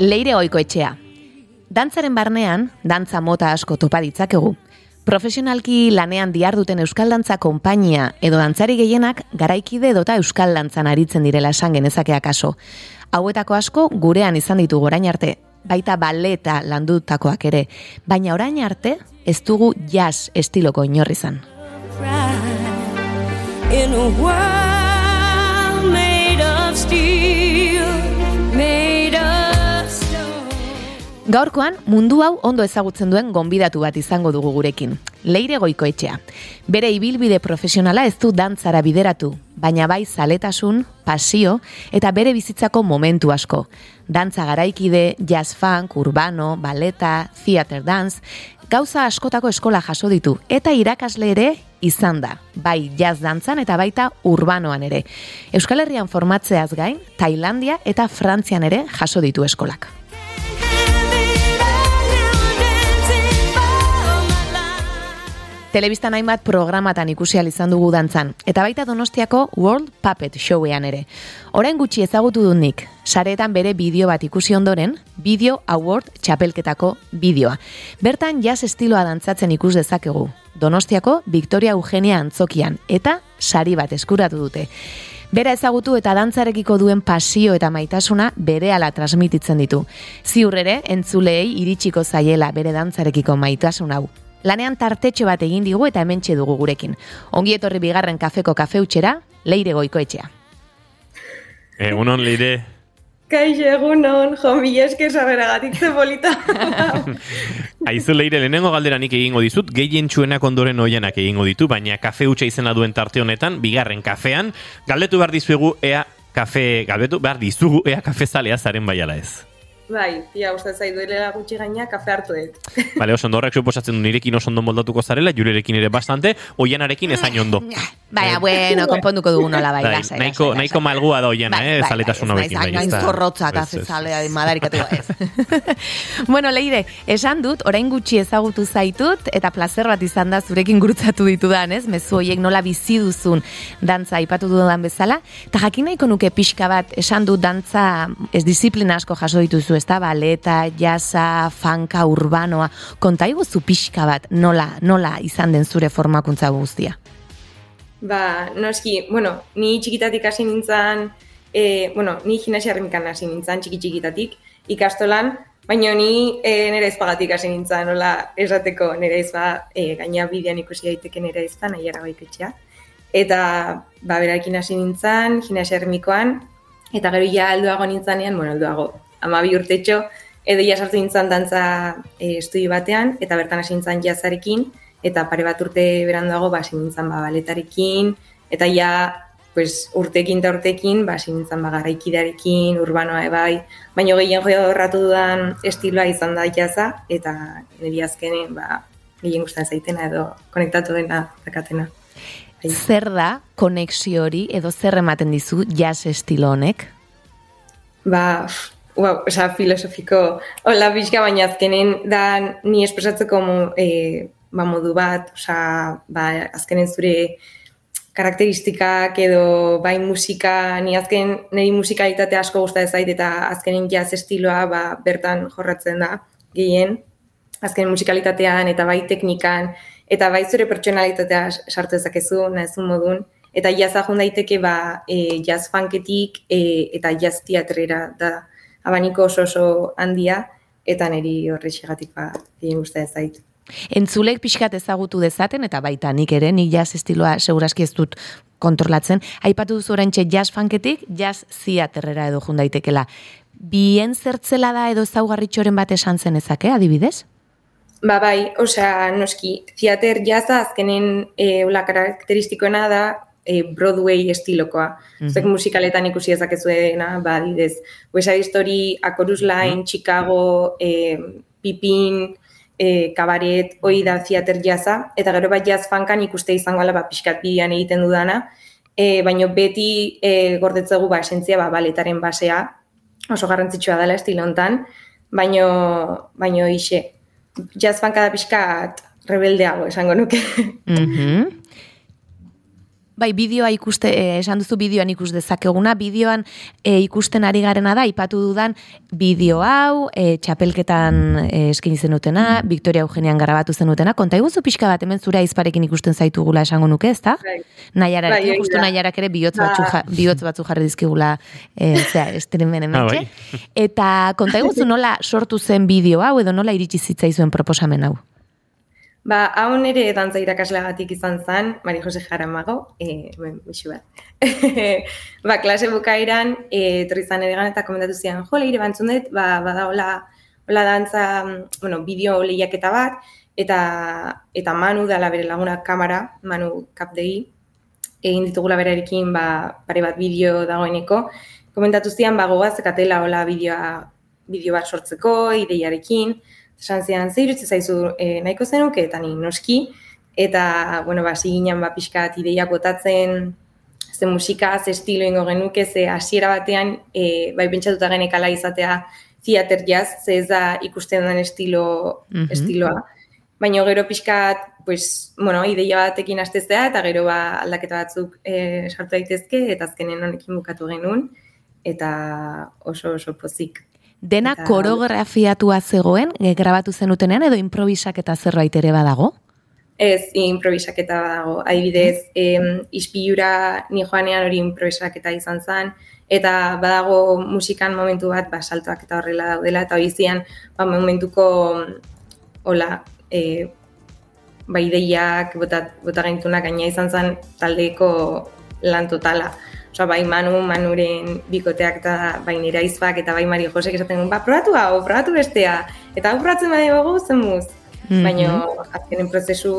Leire oiko etxea. Dantzaren barnean, dantza mota asko topa ditzakegu. Profesionalki lanean duten Euskal Dantza konpainia edo dantzari gehienak garaikide edota Euskal Dantzan aritzen direla esan genezakeak aso. Hauetako asko gurean izan ditu gorain arte, baita baleta landutakoak ere, baina orain arte ez dugu jazz estiloko inorri izan. In a world made of steel, Gaurkoan mundu hau ondo ezagutzen duen gonbidatu bat izango dugu gurekin. Leire goiko etxea. Bere ibilbide profesionala ez du dantzara bideratu, baina bai zaletasun, pasio eta bere bizitzako momentu asko. Dantza garaikide, jazz funk, urbano, baleta, theater dance, gauza askotako eskola jaso ditu eta irakasle ere izan da, bai jazz dantzan eta baita urbanoan ere. Euskal Herrian formatzeaz gain, Tailandia eta Frantzian ere jaso ditu eskolak. Telebistan hainbat programatan ikusi izan dugu dantzan, eta baita donostiako World Puppet Showean ere. Orain gutxi ezagutu dut nik, saretan bere bideo bat ikusi ondoren, Video Award txapelketako bideoa. Bertan jazz estiloa dantzatzen ikus dezakegu. Donostiako Victoria Eugenia antzokian, eta sari bat eskuratu dute. Bera ezagutu eta dantzarekiko duen pasio eta maitasuna bere ala transmititzen ditu. Ziur ere, entzuleei iritsiko zaiela bere dantzarekiko maitasun hau. Lanean tartetxo bat egin digu eta hementxe dugu gurekin. Ongi etorri bigarren kafeko kafeutxera, leire goiko etxea. Egunon, leire. Kaixo, egunon, jo, mi esker zebolita. Aizu leire, lehenengo galdera nik egingo dizut, gehien txuenak ondoren oianak egingo ditu, baina kafe utxa izena duen tarte honetan, bigarren kafean, galdetu behar dizuegu, ea kafe, galdetu behar dizugu, ea kafe zalea zaren baiala ez. Bai, pia uste zaitu gutxi gaina kafe hartu dut. Bale, oso ondo horrek suposatzen du nirekin oso ondo moldatuko zarela, jurerekin ere bastante, oianarekin ezain ondo. Baina, bueno, konponduko dugu nola bai. bai naiko, naiko malgua da oiana, bai, eh, bai, zaletasun bai, bai, bai, zorrotza kafe zalea, madarikatu ez. bueno, leire, esan dut, orain gutxi ezagutu zaitut, eta placer bat izan da zurekin gurutzatu ditudan, ez? Mezu hoiek nola bizi duzun dantza ipatu dudan bezala, eta jakin nahiko nuke pixka bat, esan dut dantza ez disiplina asko jaso dituzu ez da, baleta, jasa, fanka, urbanoa, konta iguzu pixka bat, nola, nola izan den zure formakuntza guztia? Ba, noski, bueno, ni txikitatik hasi nintzen, e, bueno, ni gimnasia remikan hasi nintzen, txiki txikitatik, ikastolan, baina ni e, nire ezpagatik hasi nintzen, nola, esateko nire ezpa, e, gaina bidean ikusi daiteke nire ezpa, nahi ara baiketxea. Eta, ba, berakin hasi nintzen, gimnasia ermikoan, eta gero ja alduago nintzanean, bueno, alduago, amabi urtetxo, edo ja sartu nintzen dantza e, estudio batean, eta bertan hasi nintzen jazarekin, eta pare bat urte beranduago ba, hasi nintzen ba, baletarekin, eta ja pues, urtekin eta urtekin, ba, hasi nintzen ba, garaikidearekin, urbanoa ebai, baina gehien joa horratu dudan estiloa izan da jaza, eta niri azkenen ba, gehien gustatzen zaitena edo konektatu dena dakatena. Zer da konexio hori edo zer ematen dizu jazz estilo honek? Ba, wow, oza, filosofiko, hola bizka, baina azkenen da ni espresatzeko e, ba, modu bat, oza, ba, azkenen zure karakteristikak edo bai musika, ni azken niri musikalitate asko gusta zait eta azkenen jazz estiloa ba, bertan jorratzen da gehien, azken musikalitatean eta bai teknikan, eta bai zure pertsonalitatea sartu ezakezu, nahezun modun, eta jazza daiteke ba, e, jazz funketik e, eta jazz teatrera da abaniko oso oso handia, eta niri horre xegatik ba, egin uste ez zait. Entzulek pixkat ezagutu dezaten, eta baita nik ere, nik jazz estiloa seguraski ez dut kontrolatzen. Aipatu duzu orantxe jazz funketik, jazz ziaterrera edo jundaitekela. Bien zertzela da edo zaugarritxoren bat esan zen ezake, adibidez? Ba bai, osea, noski, ziater jazza azkenen e, karakteristikoena da e, Broadway estilokoa. Mm -hmm. musikaletan ikusi ezakezuena, ba, didez, West Side Story, Akorus Line, mm -hmm. Chicago, e, Pipin, e, Kabaret, hoi da theater jaza, eta gero bat jazz fankan ikuste izango ala, ba, pixkat bidean egiten dudana, e, baina beti e, gordetzegu ba, esentzia ba, baletaren basea, oso garrantzitsua dela estilo hontan, baino, baino ixe, jazz fanka da pixkat rebeldeago, esango nuke. Mm Bai, bideoa ikuste, eh, esan duzu bideoan ikus dezakeguna, bideoan eh, ikusten ari garena da, ipatu dudan bideo hau, eh, txapelketan eh, eskin zenutena, Victoria Eugenian garabatu zenutena, konta iguzu pixka bat, hemen zure aizparekin ikusten zaitugula esango nuke, ezta? Bai. Nahiara, Bai, justu da. nahiarak ere bihotz Ba. batzu, ja, bihotz batzu jarri dizkigula, eh, zera, estremen Ah, bai. Eta konta iguzu nola sortu zen bideo hau, edo nola iritsi zitzaizuen proposamen hau? Ba, hau nire dantza irakasleagatik izan zen, Mari Jose Jaramago, e, ben, bixu bat. ba, klase bukaeran, e, etorri zan eta komentatu zian, jo, leire bantzun dut, ba, bada hola, hola dantza, bueno, bideo lehiaketa bat, eta, eta Manu dala bere laguna kamera, Manu Kapdegi, egin ditugula berarekin ba, pare bat bideo dagoeneko, komentatu zian, ba, gogoaz, ekatela hola bideoa, bideo bat sortzeko, ideiarekin, esan zian, ze irutze zaizu e, nahiko zenuke, eta ni noski, eta, bueno, ba, ginen ba, pixkat ideiak botatzen, ze musika, ze estilo ingo genuke, ze hasiera batean, e, bai pentsatuta genekala izatea theater jazz, ze ez da ikusten den estilo, Mhm. estiloa. Baina gero pixkat, pues, bueno, ideia batekin hastezea, eta gero ba, aldaketa batzuk e, sartu daitezke, eta azkenen honekin bukatu genuen, eta oso oso pozik. Dena Eta- koreografiatua zegoen, grabatu zenutenean, edo improvisaketa zerbait ere badago? Ez, improvisaketa dago. Adibidez, em, ispilura ni joanean hori improvisaketa izan zen, eta badago musikan momentu bat, ba, saltoak eta horrela daudela, eta hori zian, ba, momentuko, hola, e, ba, ideiak, bota, bota gaina izan zen taldeko lan totala. Osa, bai Manu, Manuren bikoteak eta bai nire aizpak eta bai Mari Josek esaten ba, probatu hau, probatu bestea. Eta hau probatzen badi dugu, zen muz. Mhm. Baina azkenen prozesu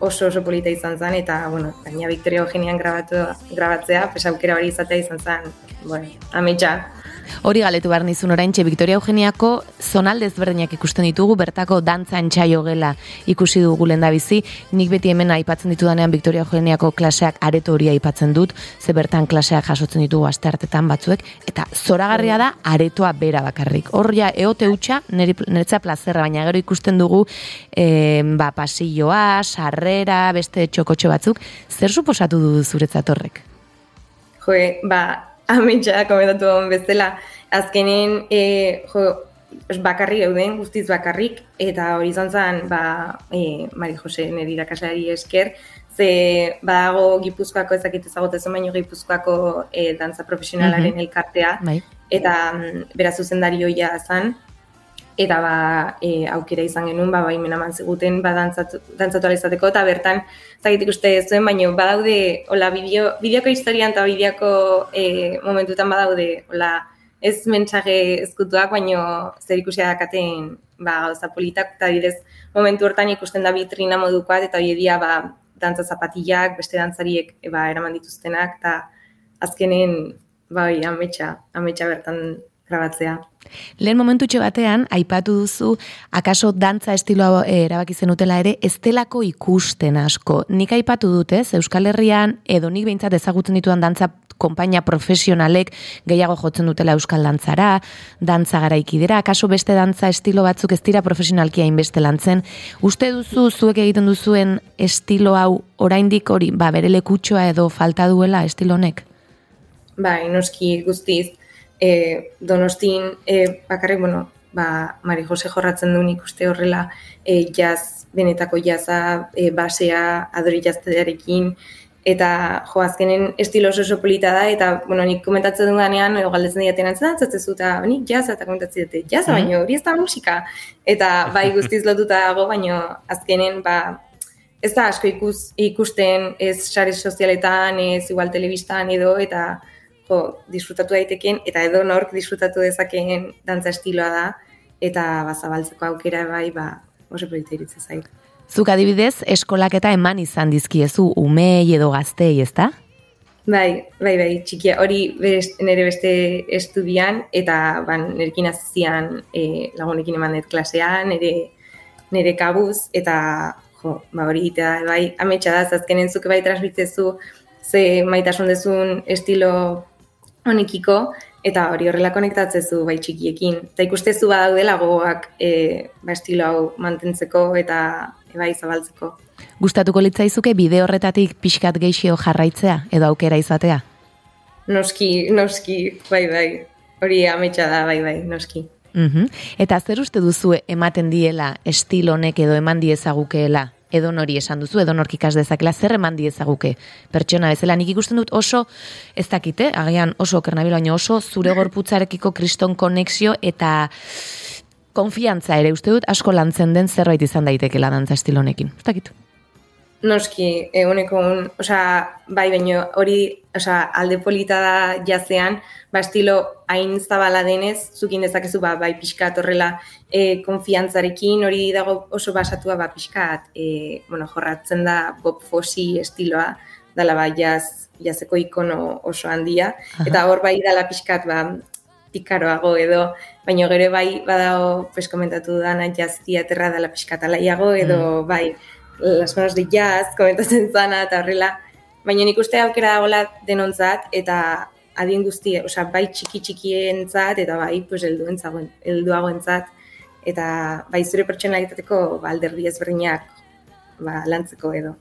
oso oso polita izan zen, eta, bueno, gaina Victoria Eugenian grabatu, grabatzea, pues aukera hori izatea izan zen, bueno, ametsa. Hori galetu behar nizun oraintxe, Victoria Eugeniako zonalde ezberdinak ikusten ditugu, bertako dantza entxaio gela ikusi dugu lenda bizi. Nik beti hemen aipatzen ditudanean Victoria Eugeniako klaseak areto hori aipatzen dut, ze bertan klaseak jasotzen ditugu asteartetan batzuek, eta zoragarria da aretoa bera bakarrik. Hor ja, eote hutsa, niretza plazerra, baina gero ikusten dugu e, ba, pasilloa, sarrera, beste txokotxo batzuk, zer suposatu du zuretzat horrek? Jo, ba, ametsa komentatu duen bezala, azkenen, e, jo, os bakarrik euden, guztiz bakarrik, eta hori izan zen, ba, e, Mari Jose nire irakasleari esker, ze badago Gipuzkoako ezakit ezagotezen baino Gipuzkoako e, dantza profesionalaren Mhm. elkartea, Bai. eta mm, bera zuzendari hoia zen, eta ba, e, aukera izan genuen, ba, baimen eman ziguten, ba, dantzatu, dantzatu izateko, eta bertan, zagitik uste zuen, baina badaude, hola, bideo, bideoko historian eta bideoko e, momentutan badaude, hola, ez mentsage ezkutuak, baino zer ikusia dakaten, ba, gauza politak, eta bidez, momentu hortan ikusten da vitrina modukoat, eta hori dia, ba, dantza zapatillak, beste dantzariek, e, ba, eraman dituztenak, eta azkenen, bai, ametsa, ametsa bertan grabatzea. Lehen momentutxo batean, aipatu duzu, akaso dantza estiloa eh, erabaki zenutela ere, estelako ikusten asko. Nik aipatu dut, ez, Euskal Herrian, edo nik behintzat ezagutzen ditudan dantza konpainia profesionalek gehiago jotzen dutela euskal dantzara, dantza garaikidera, akaso beste dantza estilo batzuk ez dira profesionalki hainbeste lantzen. Uste duzu zuek egiten duzuen estilo hau oraindik hori, ba, bere lekutxoa edo falta duela estilo honek? Bai, noski guztiz, e, donostin, e, bakarrik, bueno, ba, Mari Jose jorratzen duen ikuste horrela, e, jazz, benetako jaza, e, basea, adori jaztearekin, eta jo, azkenen estilo oso oso polita da, eta, bueno, nik komentatzen dudanean, edo galdetzen diaten antzen antzatzen zu, eta nik jaza, eta komentatzen dute, jaza, Mhm. baina hori ez da musika. Eta bai guztiz lotuta dago, baina azkenen, ba, ez da asko ikus, ikusten ez sare sozialetan, ez igual telebistan edo, eta jo, disfrutatu daiteken, eta edo nork disfrutatu dezakeen dantza estiloa da, eta bazabaltzeko aukera bai, ba, oso polita iritza zait. Zuk adibidez, eskolak eta eman izan dizkiezu umei edo gaztei, ezta? Bai, bai, bai, txikia, hori best, nire beste estudian, eta ban, nerekin azizian e, lagunekin eman dut klasea, nire, nire kabuz, eta jo, ba, hori egitea, bai, ametsa da, zazkenen zuke bai transmitzezu, ze maitasun dezun estilo honekiko, eta hori horrela konektatzezu bai txikiekin. Eta ikustezu badaudela gogoak e, ba, estilo hau mantentzeko eta e, bai zabaltzeko. Gustatuko litzaizuke bide horretatik pixkat geixio jarraitzea edo aukera izatea? Noski, noski, bai, bai. Hori ametsa da, bai, bai, noski. Mm Eta zer uste duzu ematen diela estil honek edo eman diezagukeela edo nori esan duzu, edo nork ikas dezakela, zer eman diezaguke pertsona bezala. Nik ikusten dut oso, ez dakite, agian oso kernabilo, baina oso zure gorputzarekiko kriston konexio eta konfiantza ere, uste dut asko lantzen den zerbait izan daitekela dantza estil honekin. Ez dakit. Noski, eguneko, osea, bai, baino hori, osea, alde polita da jazean, ba, estilo hain zabala denez, zukin dezakezu, ba, bai, pixkat horrela e, konfiantzarekin, hori dago oso basatua, ba, pixkat, e, bueno, jorratzen da Bob Fossi estiloa, dala, ba, jaz, jazeko ikono oso handia, eta hor bai dala pixkat, ba, pikaroago edo, baino gero bai, badao, pues, komentatu dana, jaztia terra dala pixkat alaiago, edo, mm. bai, las manos de jazz, komentatzen zana, eta horrela. Baina nik uste aukera dagoela denontzat, eta adien guzti, osea, bai txiki txikientzat, eta bai, pues, elduen zagoen, elduagoentzat, eta bai zure pertsonalitateko ba, alderdi ezberdinak ba, lantzeko edo.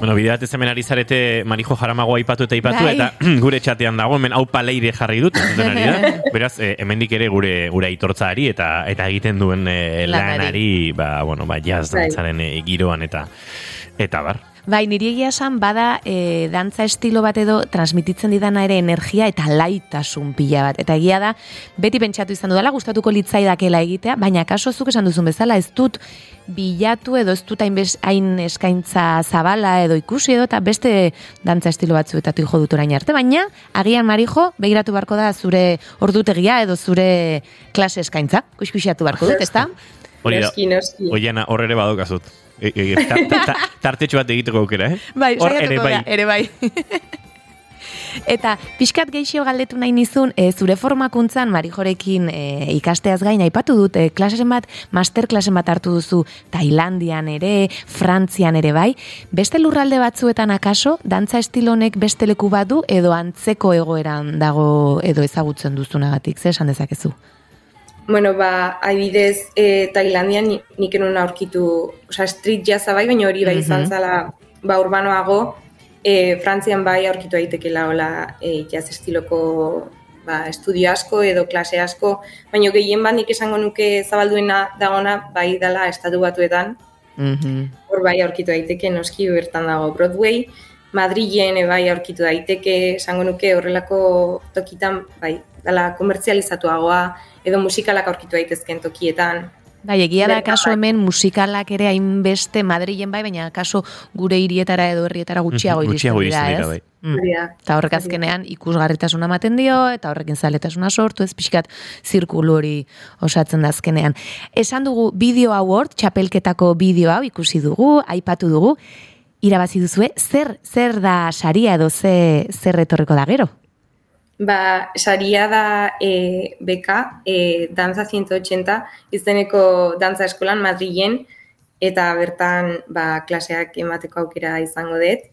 Bueno, bidea bat ezamen ari zarete Marijo Jaramagoa aipatu eta aipatu Bai. eta gure txatean dago, hemen hau paleire jarri dut, ari da. Beraz, eh, hemendik ere gure gure aitortzari eta eta egiten duen eh, Lanari. ba, bueno, ba, jazz Bai. dantzaren eh, giroan eta eta bar. Bai, niri egia esan bada e, dantza estilo bat edo transmititzen didana ere energia eta laitasun pila bat. Eta egia da, beti pentsatu izan dudala, gustatuko litzaidakela egitea, baina kaso zuk esan duzun bezala, ez dut bilatu edo ez dut hain, eskaintza zabala edo ikusi edo, eta beste dantza estilo batzuetatik jo dut orain arte, baina agian marijo, begiratu beharko da zure ordutegia edo zure klase eskaintza, kuskusiatu beharko dut, ezta? Hori da, Noski, noski. oiana, hor ere badokazut. E, e, ta- ta- ta- tartetxo bat egiteko aukera, eh? Bai, Hor saiatuko gara, ere bai. Eta pixkat geixio galdetu nahi nizun, e, zure formakuntzan Marijorekin e, ikasteaz gain aipatu dut, e, klaseren bat, masterklasen bat hartu duzu Tailandian ere, Frantzian ere bai. Beste lurralde batzuetan akaso, dantza estilonek beste leku bat du edo antzeko egoeran dago edo ezagutzen duzunagatik, ze esan dezakezu? Bueno, ba, adibidez, e, Tailandian ni- nik enun aurkitu, osea, street jazza bai, baina hori bai izan Mhm. zala, ba, urbanoago, e, Frantzian bai aurkitu daitekela hola e, jazz estiloko ba, estudio asko edo klase asko, baina gehien bat nik esango nuke zabalduena dagona bai dala estatu batuetan, Mhm. hor bai aurkitu daiteke, noski bertan dago Broadway, Madrilen e, bai aurkitu daiteke, esango nuke horrelako tokitan, bai, dala komertzializatuagoa, edo musikalak aurkitu daitezken tokietan. Bai, egia da kaso bai. hemen musikalak ere hainbeste Madrilen bai, baina kaso gure hirietara edo herrietara gutxiago iristen dira, ez? bai. Mm. Eta horrek azkenean ikusgarritasuna ematen dio, eta horrekin zaletasuna sortu, ez pixkat zirkulu hori osatzen da azkenean. Esan dugu Video Award, txapelketako bideo hau ikusi dugu, aipatu dugu, irabazi duzue, zer, zer da saria edo ze, zer etorreko da gero? Ba, saria da e, beka, e, Danza 180, izeneko dantza eskolan Madrilen, eta bertan ba, klaseak emateko aukera izango dut,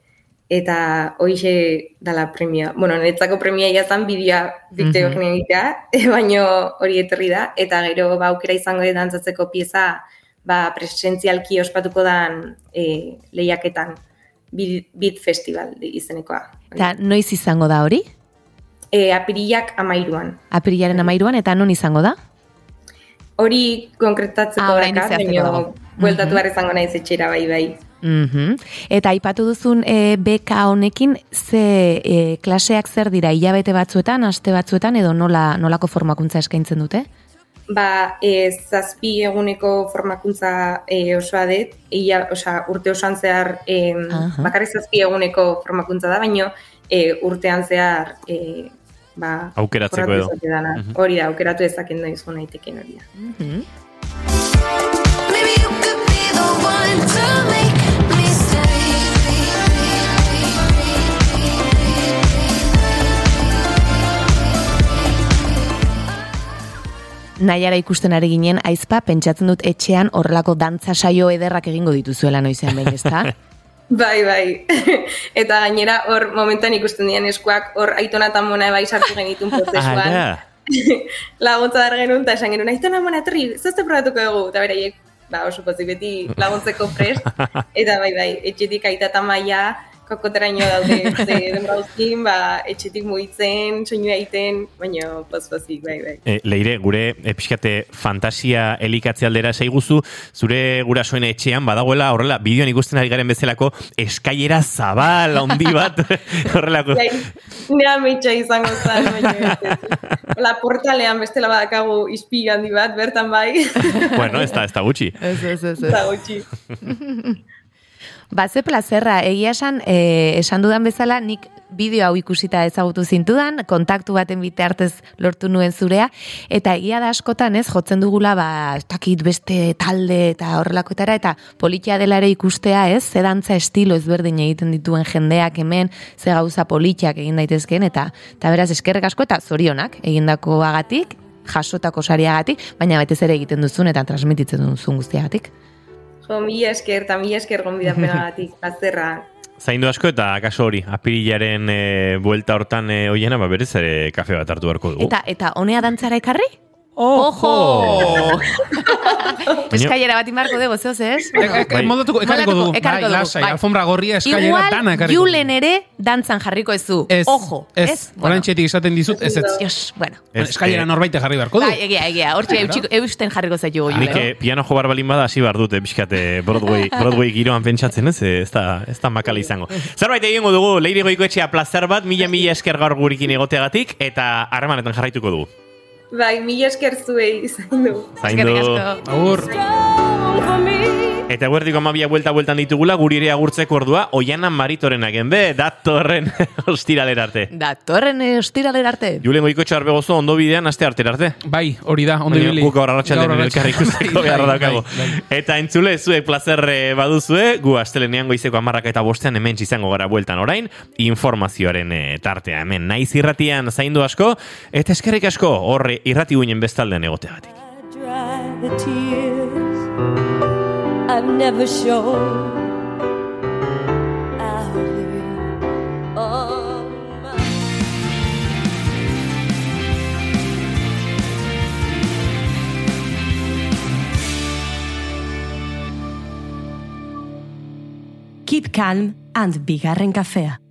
eta hoize dala premia. Bueno, niretzako premia jazan bideoa bideoa Mhm. egitea, baino hori etorri da, eta gero ba, aukera izango dut dantzatzeko pieza ba, presentzialki ospatuko dan e, lehiaketan Beat Festival izenekoa. Eta noiz izango da hori? E, apirilak amairuan. Apirilaren amairuan, eta non izango da? Hori konkretatzeko Ah, baina bueltatu Mhm. behar izango naiz etxera bai bai. Mhm. Eta aipatu duzun e, beka honekin, ze e, klaseak zer dira, hilabete batzuetan, aste batzuetan, edo nola, nolako formakuntza eskaintzen dute? Ba, e, zazpi eguneko formakuntza e, osoa dut, ia, osea, urte osoan zehar e, Aha. bakarrik zazpi eguneko formakuntza da, baino e, urtean zehar e, ba, Aukeratzeko edo. dana. Mhm. Hori da, aukeratu dezaken da izan naiteken hori da. Mhm. Maybe Naiara ikusten ari ginen, aizpa, pentsatzen dut etxean horrelako dantza saio ederrak egingo dituzuela noizean behin, ezta? Bai, bai. eta gainera hor momentan ikusten dian eskuak hor aitona eta mona bai sartu genitun prozesuan. Laguntza dar genuen, eta esan genuen, aitona monatri, zazte probatuko dugu, eta beraiek, ba, oso pozik beti laguntzeko prest, eta bai, bai, etxetik aita eta maia, kokoteraino daude, ze denbora guztien, ba, etxetik mugitzen, soinua egiten, baina poz-pozik, bai, bai. E, leire, gure e, pixkate fantasia elikatze aldera zaiguzu, zure gurasoen etxean badagoela horrela, bideoan ikusten ari garen bezalako eskailera zabal handi bat, horrelako. Bai, nea metxa izango zen, baina ez. La portalean bestela badakagu izpi handi bat, bertan bai, bueno, ez da, ez da gutxi. Ez, ez, ez, ez. eta gutxi. Ba, ze plazerra, egia esan, e, esan dudan bezala, nik bideo hau ikusita ezagutu zintudan, kontaktu baten bitartez lortu nuen zurea, eta egia da askotan ez, jotzen dugula, ba, ez dakit beste talde eta horrelakoetara, eta politia dela ere ikustea ez, ze dantza estilo ezberdin egiten dituen jendeak hemen, ze gauza politiak egin daitezkeen, eta, eta beraz eskerrek asko eta zorionak egindako agatik, jasotako sariagatik, baina batez ere egiten duzun eta transmititzen duzun guztiagatik. Jo, mila esker, eta mila esker gonbidapenagatik, azterra. Zaindu asko eta kaso hori, apirilaren e, buelta hortan e, oiena, ba berez ere kafe bat hartu beharko dugu. Eta, eta honea dantzara ekarri? Ojo! Eskailera bat imarko dugu, zehoz ez? Bai. Modatuko, ekarriko Moldatuko, dugu. ekarriko Bai, dugu, lasai, bai. alfombra gorria eskailera Igual, dana ekarriko dugu. Julen ere dantzan jarriko ezu. Ez, Ojo, ez, ez? orain txetik esaten dizut, ez ez. Dios, bueno. Ez, Eskailera eh, norbaite jarri beharko du. Bai, egia, egia. Hortxe eusten jarriko zaitugu. Nik eh, piano jo bar balin bada hasi behar dute pixkate Broadway, Broadway giroan pentsatzen ez, ez da, ez da makala izango. Zerbait egingo dugu, Leire Goikoetxea plazer bat, mila mila esker gaur gurekin egoteagatik, eta harremanetan jarraituko dugu. Bai, mila esker zuei izan du. Zaindu. Agur. Eta guerdiko amabia buelta bueltan ditugula, guri ere agurtzeko ordua, oianan maritorenak enbe, datorren ostiralera arte. Datorren eh, ostiralera arte. Julen goikotxo arbegozo ondo bidean aste arte arte. Bai, hori da, ondo Baina ibili. guk gaur arratsaldean Gaur elkar ikusteko Bai, beharra bai, daukagu. bai, bai. Eta entzule zuek plazer eh, baduzue, gu astelenean goizeko amarrak eta bostean hemen izango gara bueltan orain, informazioaren eh, tartea hemen naiz irratian zaindu asko, eta eskerrik asko horre irrati guinen bestaldean egoteagatik. I've never shown. Keep calm and be Garren Cafea.